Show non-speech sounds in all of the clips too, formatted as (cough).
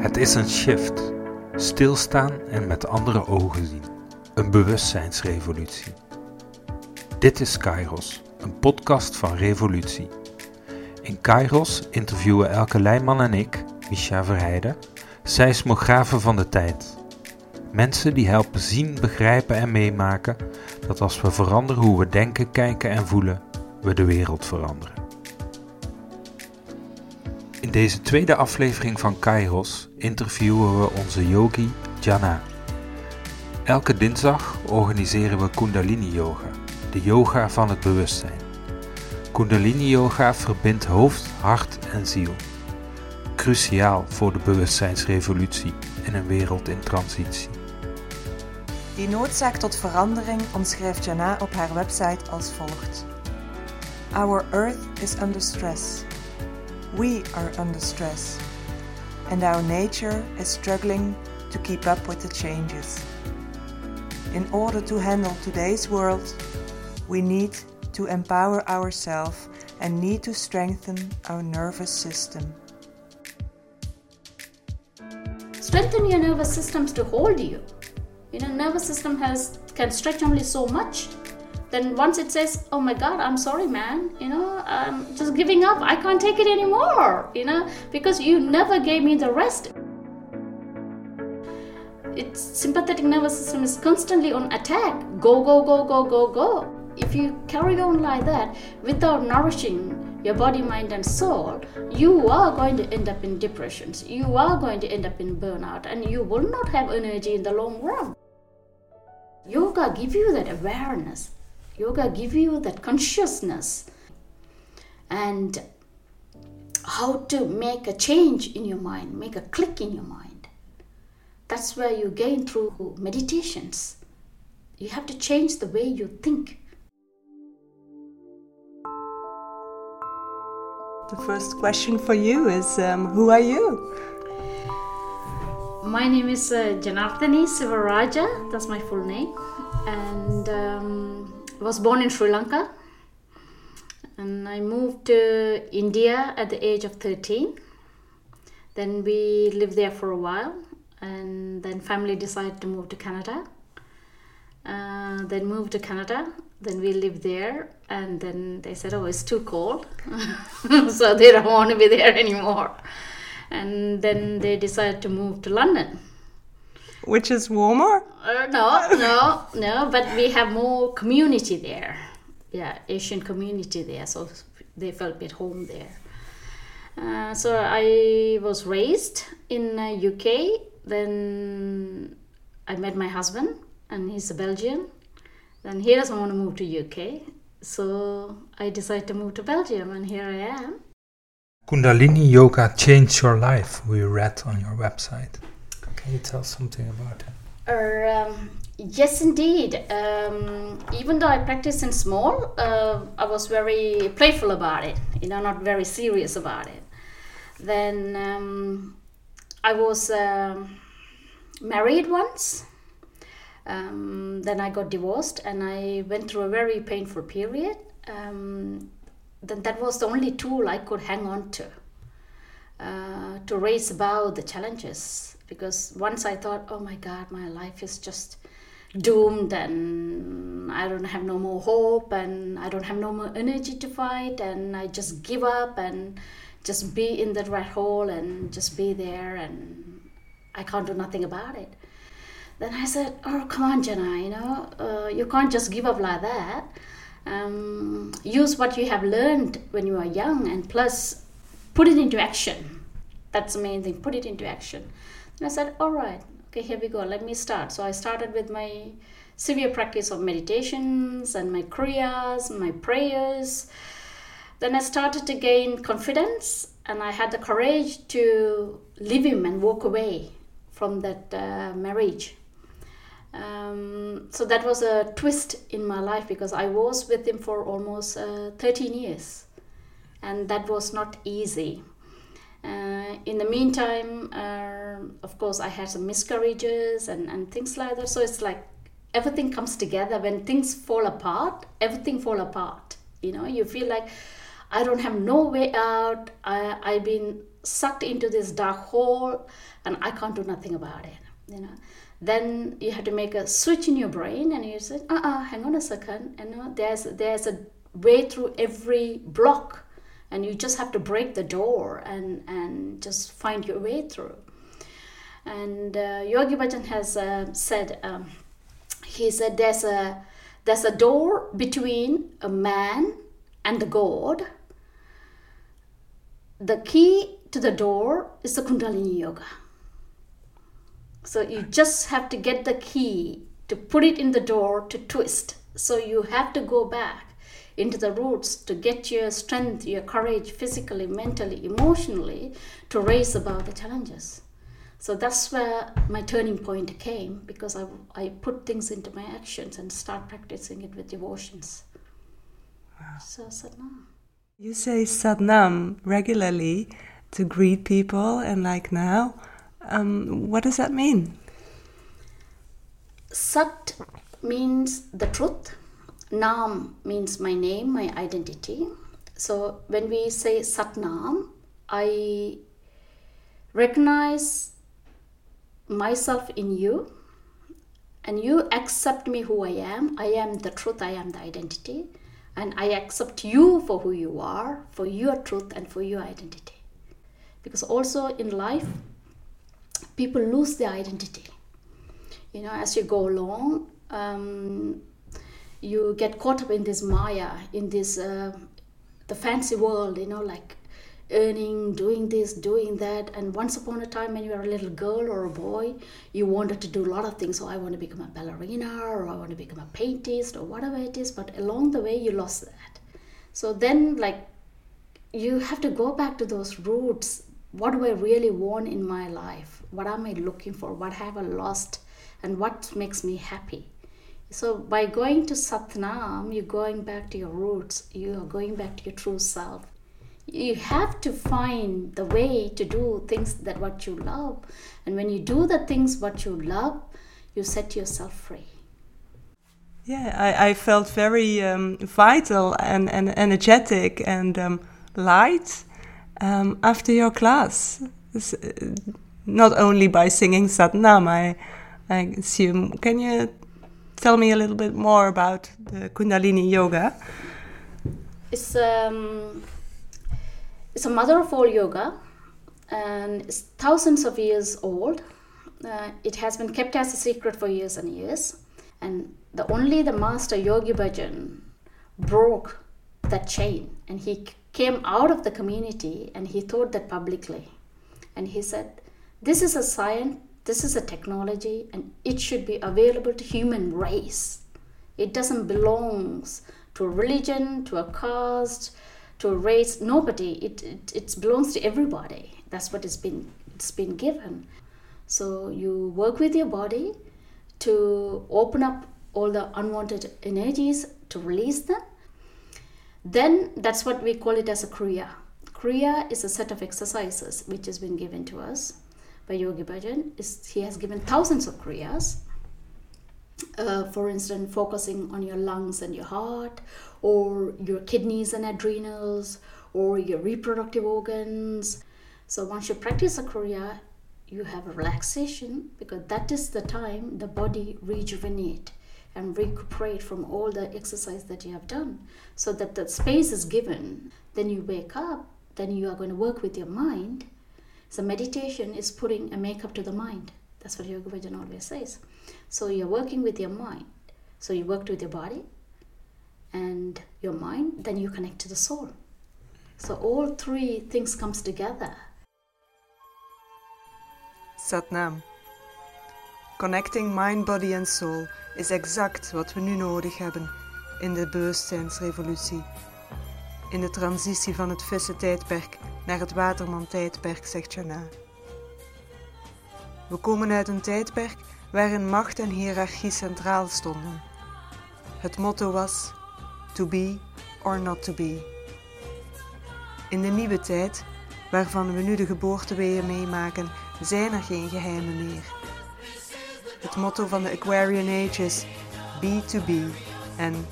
Het is een shift. Stilstaan en met andere ogen zien. Een bewustzijnsrevolutie. Dit is Kairos, een podcast van Revolutie. In Kairos interviewen Elke Leijman en ik, Micha Verheijden, seismografen van de tijd. Mensen die helpen zien, begrijpen en meemaken dat als we veranderen hoe we denken, kijken en voelen, we de wereld veranderen. In deze tweede aflevering van Kairos interviewen we onze yogi Jana. Elke dinsdag organiseren we Kundalini Yoga, de yoga van het bewustzijn. Kundalini Yoga verbindt hoofd, hart en ziel. Cruciaal voor de bewustzijnsrevolutie in een wereld in transitie. Die noodzaak tot verandering omschrijft Jana op haar website als volgt: Our earth is under stress. We are under stress. And our nature is struggling to keep up with the changes. In order to handle today's world, we need to empower ourselves and need to strengthen our nervous system. strengthen your nervous systems to hold you. You know, nervous system has can stretch only so much. Then once it says, "Oh my God, I'm sorry, man," you know, I'm just giving up. I can't take it anymore. You know, because you never gave me the rest. Its sympathetic nervous system is constantly on attack. Go, go, go, go, go, go. If you carry on like that without nourishing your body, mind, and soul, you are going to end up in depressions. You are going to end up in burnout, and you will not have energy in the long run. Yoga gives you that awareness. Yoga give you that consciousness, and how to make a change in your mind, make a click in your mind. That's where you gain through meditations. You have to change the way you think. The first question for you is um, Who are you? My name is uh, Janardani Sivaraja, that's my full name, and um, I was born in Sri Lanka. And I moved to India at the age of 13. Then we lived there for a while, and then family decided to move to Canada. Uh, then moved to Canada. Then we lived there, and then they said, "Oh, it's too cold," (laughs) so they don't want to be there anymore. And then they decided to move to London. Which is warmer? Uh, no, no, no. But we have more community there. Yeah, Asian community there, so they felt at home there. Uh, so I was raised in uh, UK. Then I met my husband, and he's a Belgian. Then he doesn't want to move to UK, so I decided to move to Belgium, and here I am. Kundalini Yoga changed your life, we read on your website. Can you tell something about it? Uh, um, yes, indeed. Um, even though I practiced in small, uh, I was very playful about it. You know, not very serious about it. Then um, I was um married once. Um, then I got divorced, and I went through a very painful period. Um, then that was the only tool I could hang on to uh, to raise above the challenges. Because once I thought, oh my God, my life is just doomed, and I don't have no more hope, and I don't have no more energy to fight, and I just give up and just be in that rat hole and just be there, and I can't do nothing about it. Then I said, oh come on, Jana, you know, uh, you can't just give up like that. Um, use what you have learned when you are young, and plus put it into action. That's the main thing. Put it into action. And I said, all right, okay, here we go. Let me start. So I started with my severe practice of meditations and my kriyas, my prayers. Then I started to gain confidence, and I had the courage to leave him and walk away from that uh, marriage. Um, so that was a twist in my life because I was with him for almost uh, 13 years, and that was not easy. Uh, in the meantime, uh, of course, I had some miscarriages and, and things like that. So it's like everything comes together. When things fall apart, everything fall apart. You know, you feel like I don't have no way out. I, I've been sucked into this dark hole and I can't do nothing about it. You know, then you have to make a switch in your brain and you say, uh uh hang on a second, you know, there's there's a way through every block and you just have to break the door and and just find your way through. And uh, Yogi Bhajan has uh, said, um, he said there's a there's a door between a man and the God. The key to the door is the Kundalini Yoga. So you just have to get the key to put it in the door to twist. So you have to go back into the roots to get your strength, your courage physically, mentally, emotionally to raise above the challenges. So that's where my turning point came because I, I put things into my actions and start practicing it with devotions. Wow. So Satnam. You say Satnam regularly to greet people and like now. Um, what does that mean? Sat means the truth. Nam means my name, my identity. So when we say Satnam, I recognize myself in you and you accept me who I am. I am the truth, I am the identity. And I accept you for who you are, for your truth and for your identity. Because also in life, people lose their identity. You know, as you go along, um, you get caught up in this Maya, in this uh, the fancy world, you know, like earning, doing this, doing that. And once upon a time, when you were a little girl or a boy, you wanted to do a lot of things. So I want to become a ballerina, or I want to become a paintist, or whatever it is. But along the way, you lost that. So then, like, you have to go back to those roots. What do I really want in my life? What am I looking for? What have I lost? And what makes me happy? So by going to Satnam, you're going back to your roots. You are going back to your true self. You have to find the way to do things that what you love. And when you do the things what you love you set yourself free. Yeah i, I felt very um, vital and, and energetic and um, light um, after your class. Uh, not only by singing satnam I, I assume. Can you tell me a little bit more about the kundalini yoga it's um it's a mother of all yoga and it's thousands of years old. Uh, it has been kept as a secret for years and years. And the only the master Yogi Bhajan broke that chain and he came out of the community and he taught that publicly. And he said, This is a science, this is a technology, and it should be available to human race. It doesn't belong to a religion, to a caste, to a race nobody. It, it, it belongs to everybody. That's what it's been it's been given. So you work with your body to open up all the unwanted energies to release them. Then that's what we call it as a kriya. Kriya is a set of exercises which has been given to us by yogi bhajan is he has given thousands of kriyas uh, for instance, focusing on your lungs and your heart, or your kidneys and adrenals, or your reproductive organs. So once you practice a Kriya, you have a relaxation because that is the time the body rejuvenate and recuperate from all the exercise that you have done so that the space is given then you wake up then you are going to work with your mind so meditation is putting a makeup to the mind that's what yoga always says so you're working with your mind. So you worked with your body and your mind, then you connect to the soul. So all three things comes together. Satnam. Connecting mind, body and soul is exact wat we nu nodig hebben in de bewustzijnsrevolutie. In de transitie van het vissen-tijdperk naar het waterman-tijdperk, zegt Jana. We komen uit een tijdperk waarin macht en hiërarchie centraal stonden. Het motto was to be or not to be. In de nieuwe tijd, waarvan we nu de geboorteweeën meemaken, zijn er geen geheimen meer. Het motto van de Aquarian Age is be to be en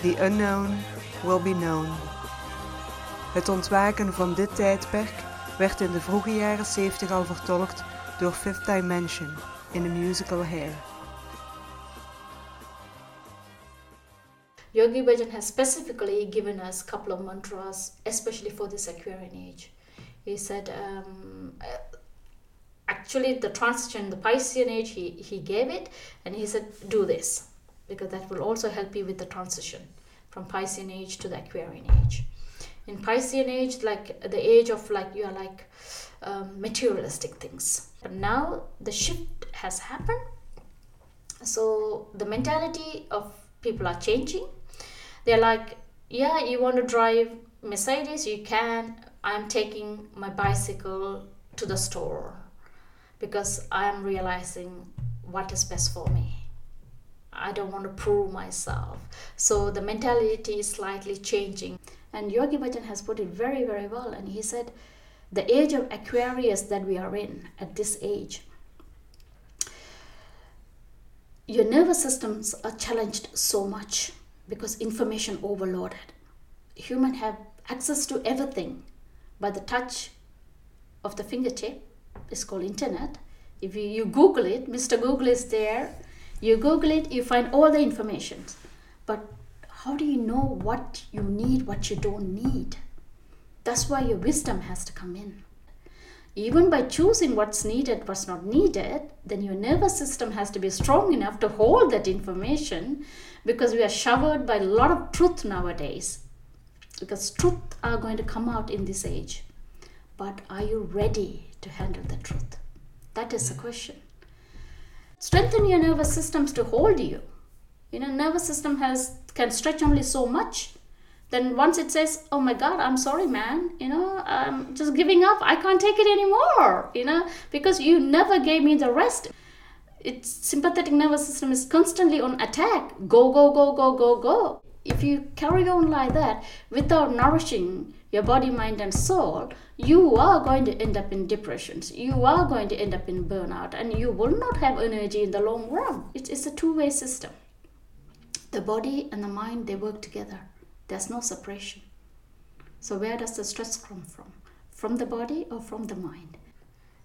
the unknown will be known. Het ontwaken van dit tijdperk werd in de vroege jaren 70 al vertolkt door Fifth Dimension in de musical Hair. Yogi Bhajan has specifically given us a couple of mantras, especially for this Aquarian age. He said, um, actually, the transition, the Piscean age, he, he gave it, and he said, do this, because that will also help you with the transition from Piscean age to the Aquarian age. In Piscean age, like the age of like you are like um, materialistic things. But now the shift has happened. So the mentality of people are changing they're like, yeah, you want to drive Mercedes, you can. I'm taking my bicycle to the store because I'm realizing what is best for me. I don't want to prove myself. So the mentality is slightly changing. And Yogi Bhajan has put it very, very well. And he said, the age of Aquarius that we are in at this age, your nervous systems are challenged so much because information overloaded. Human have access to everything by the touch of the fingertip. It's called internet. If you, you Google it, Mr. Google is there. You Google it, you find all the information. But how do you know what you need, what you don't need? That's why your wisdom has to come in. Even by choosing what's needed, what's not needed, then your nervous system has to be strong enough to hold that information because we are showered by a lot of truth nowadays. Because truth are going to come out in this age. But are you ready to handle the truth? That is the question. Strengthen your nervous systems to hold you. You know, nervous system has can stretch only so much. Then once it says, "Oh my God, I'm sorry, man," you know, I'm just giving up. I can't take it anymore. You know, because you never gave me the rest its sympathetic nervous system is constantly on attack go go go go go go if you carry on like that without nourishing your body mind and soul you are going to end up in depressions you are going to end up in burnout and you will not have energy in the long run it's, it's a two-way system the body and the mind they work together. There's no separation. So where does the stress come from? From the body or from the mind?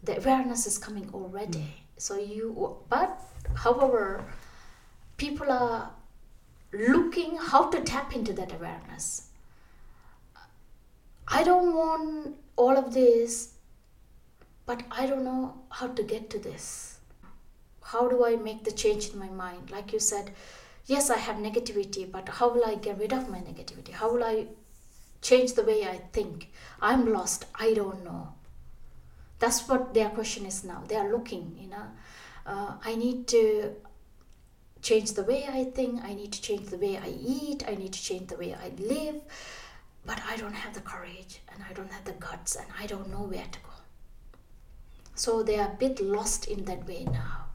The awareness is coming already. Mm. So you but however people are looking how to tap into that awareness. I don't want all of this but i don't know how to get to this. How do i make the change in my mind? Like you said yes i have negativity but how will i get rid of my negativity? How will i change the way i think? I'm lost. I don't know. That's what their question is now. They are looking you know. Uh, i need to change the way i think. I need to change the way i eat. I need to change the way i live. But i don't have the courage and i don't have the guts and i don't know where to go. So they are a bit lost in that way now.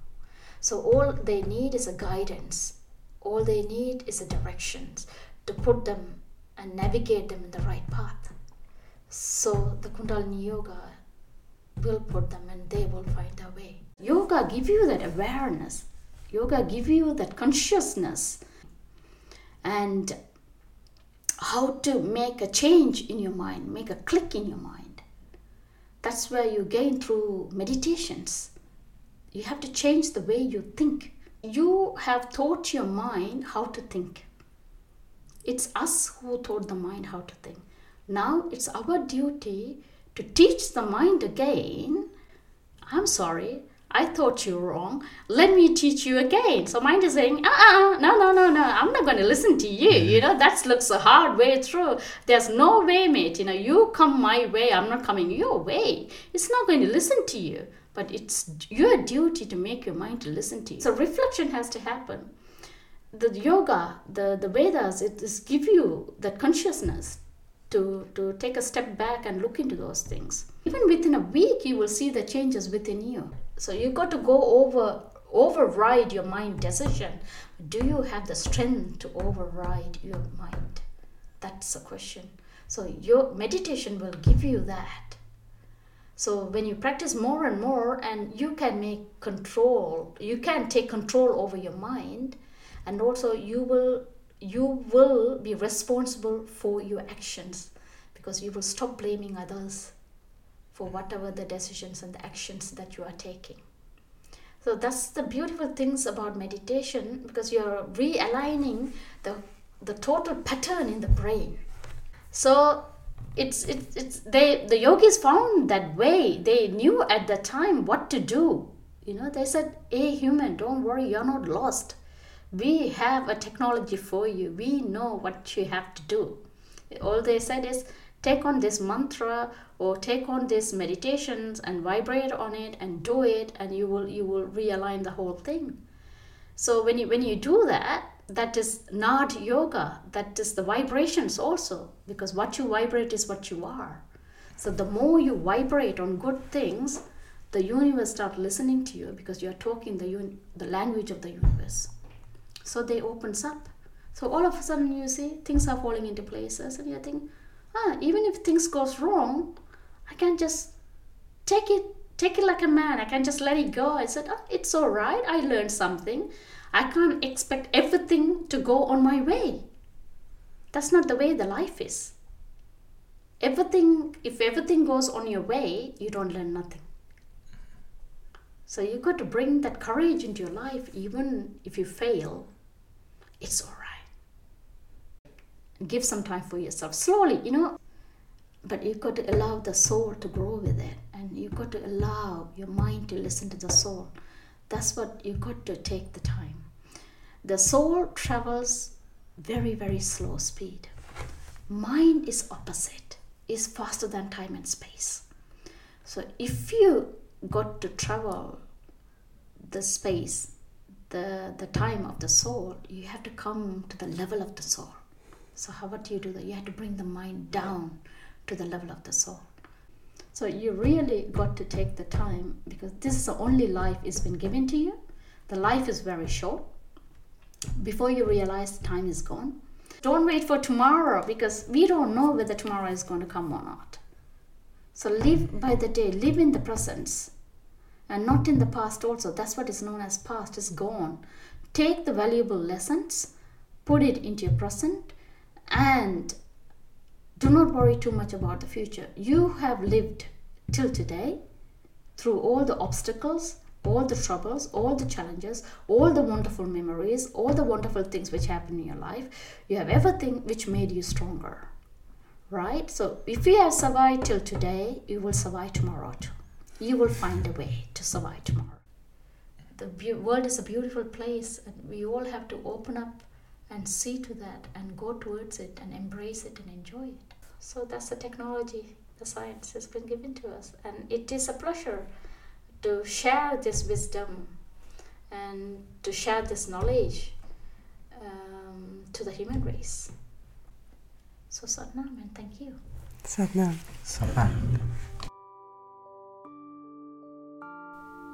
So all they need is a guidance all they need is a direction to put them and navigate them in the right path so the kundalini yoga will put them and they will find a way. Yoga give you that awareness. Yoga give you that consciousness and how to make a change in your mind, make a click in your mind. That's where you gain through meditations. You have to change the way you think. You have taught your mind how to think. It's us who taught the mind how to think. Now it's our duty to teach the mind again, I'm sorry, I thought you were wrong. Let me teach you again. So mind is saying, uh uh, no, no, no, no, I'm not going to listen to you. You know, that looks a hard way through. There's no way, mate. You know, you come my way, I'm not coming your way. It's not going to listen to you. But it's your duty to make your mind to listen to you. So reflection has to happen. The yoga, the, the Vedas, it is give you that consciousness to, to take a step back and look into those things. Even within a week, you will see the changes within you. So you got to go over override your mind decision. Do you have the strength to override your mind? That's the question. So your meditation will give you that. So when you practice more and more, and you can make control, you can take control over your mind, and also you will you will be responsible for your actions because you will stop blaming others for whatever the decisions and the actions that you are taking. So that's the beautiful things about meditation because you're realigning the the total pattern in the brain. So it's it's, it's they the yogis found that way. They knew at the time what to do. You know, they said, Hey human, don't worry, you're not lost. We have a technology for you. We know what you have to do. All they said is take on this mantra or take on these meditations and vibrate on it and do it and you will you will realign the whole thing so when you when you do that that is not yoga that is the vibrations also because what you vibrate is what you are. So the more you vibrate on good things the universe start listening to you because you are talking the un- the language of the universe. So they opens up. So all of a sudden you see things are falling into places and you think ah even if things goes wrong i can just take it take it like a man. I can just let it go. I said oh, it's all right. I learned something I can't expect everything to go on my way. That's not the way the life is. Everything, if everything goes on your way, you don't learn nothing. So you got to bring that courage into your life, even if you fail, it's all right. Give some time for yourself, slowly, you know. But you've got to allow the soul to grow with it, and you've got to allow your mind to listen to the soul. That's what you got to take the time. The soul travels very, very slow speed. Mind is opposite, is faster than time and space. So if you got to travel the space, the, the time of the soul, you have to come to the level of the soul. So how do you do that? You have to bring the mind down to the level of the soul. So you really got to take the time because this is the only life is been given to you. The life is very short. Before you realize the time is gone. Don't wait for tomorrow because we don't know whether tomorrow is going to come or not. So live by the day, live in the presence and not in the past also. That's what is known as past is gone. Take the valuable lessons, put it into your present and do not worry too much about the future. You have lived till today through all the obstacles, all the troubles, all the challenges, all the wonderful memories, all the wonderful things which happen in your life. You have everything which made you stronger. Right? So if you have survived till today, you will survive tomorrow too. You will find a way to survive tomorrow. The be- world is a beautiful place, and we all have to open up and see to that and go towards it and embrace it and enjoy it. So that's the technology, the science has been given to us. And it is a pleasure to share this wisdom and to share this knowledge um, to the human race. So Satnam and thank you. Satnam. Satnam.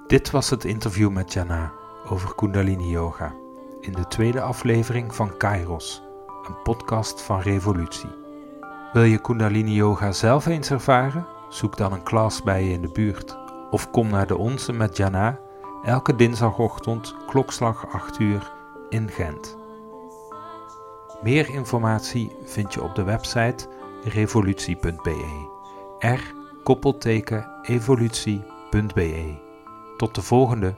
Dit was het interview met Jana over Kundalini Yoga in de tweede aflevering van Kairos, een podcast van Revolutie. Wil je Kundalini Yoga zelf eens ervaren? Zoek dan een klas bij je in de buurt of kom naar de onze met Jana elke dinsdagochtend klokslag 8 uur in Gent. Meer informatie vind je op de website revolutie.be. R koppelteken evolutie.be. Tot de volgende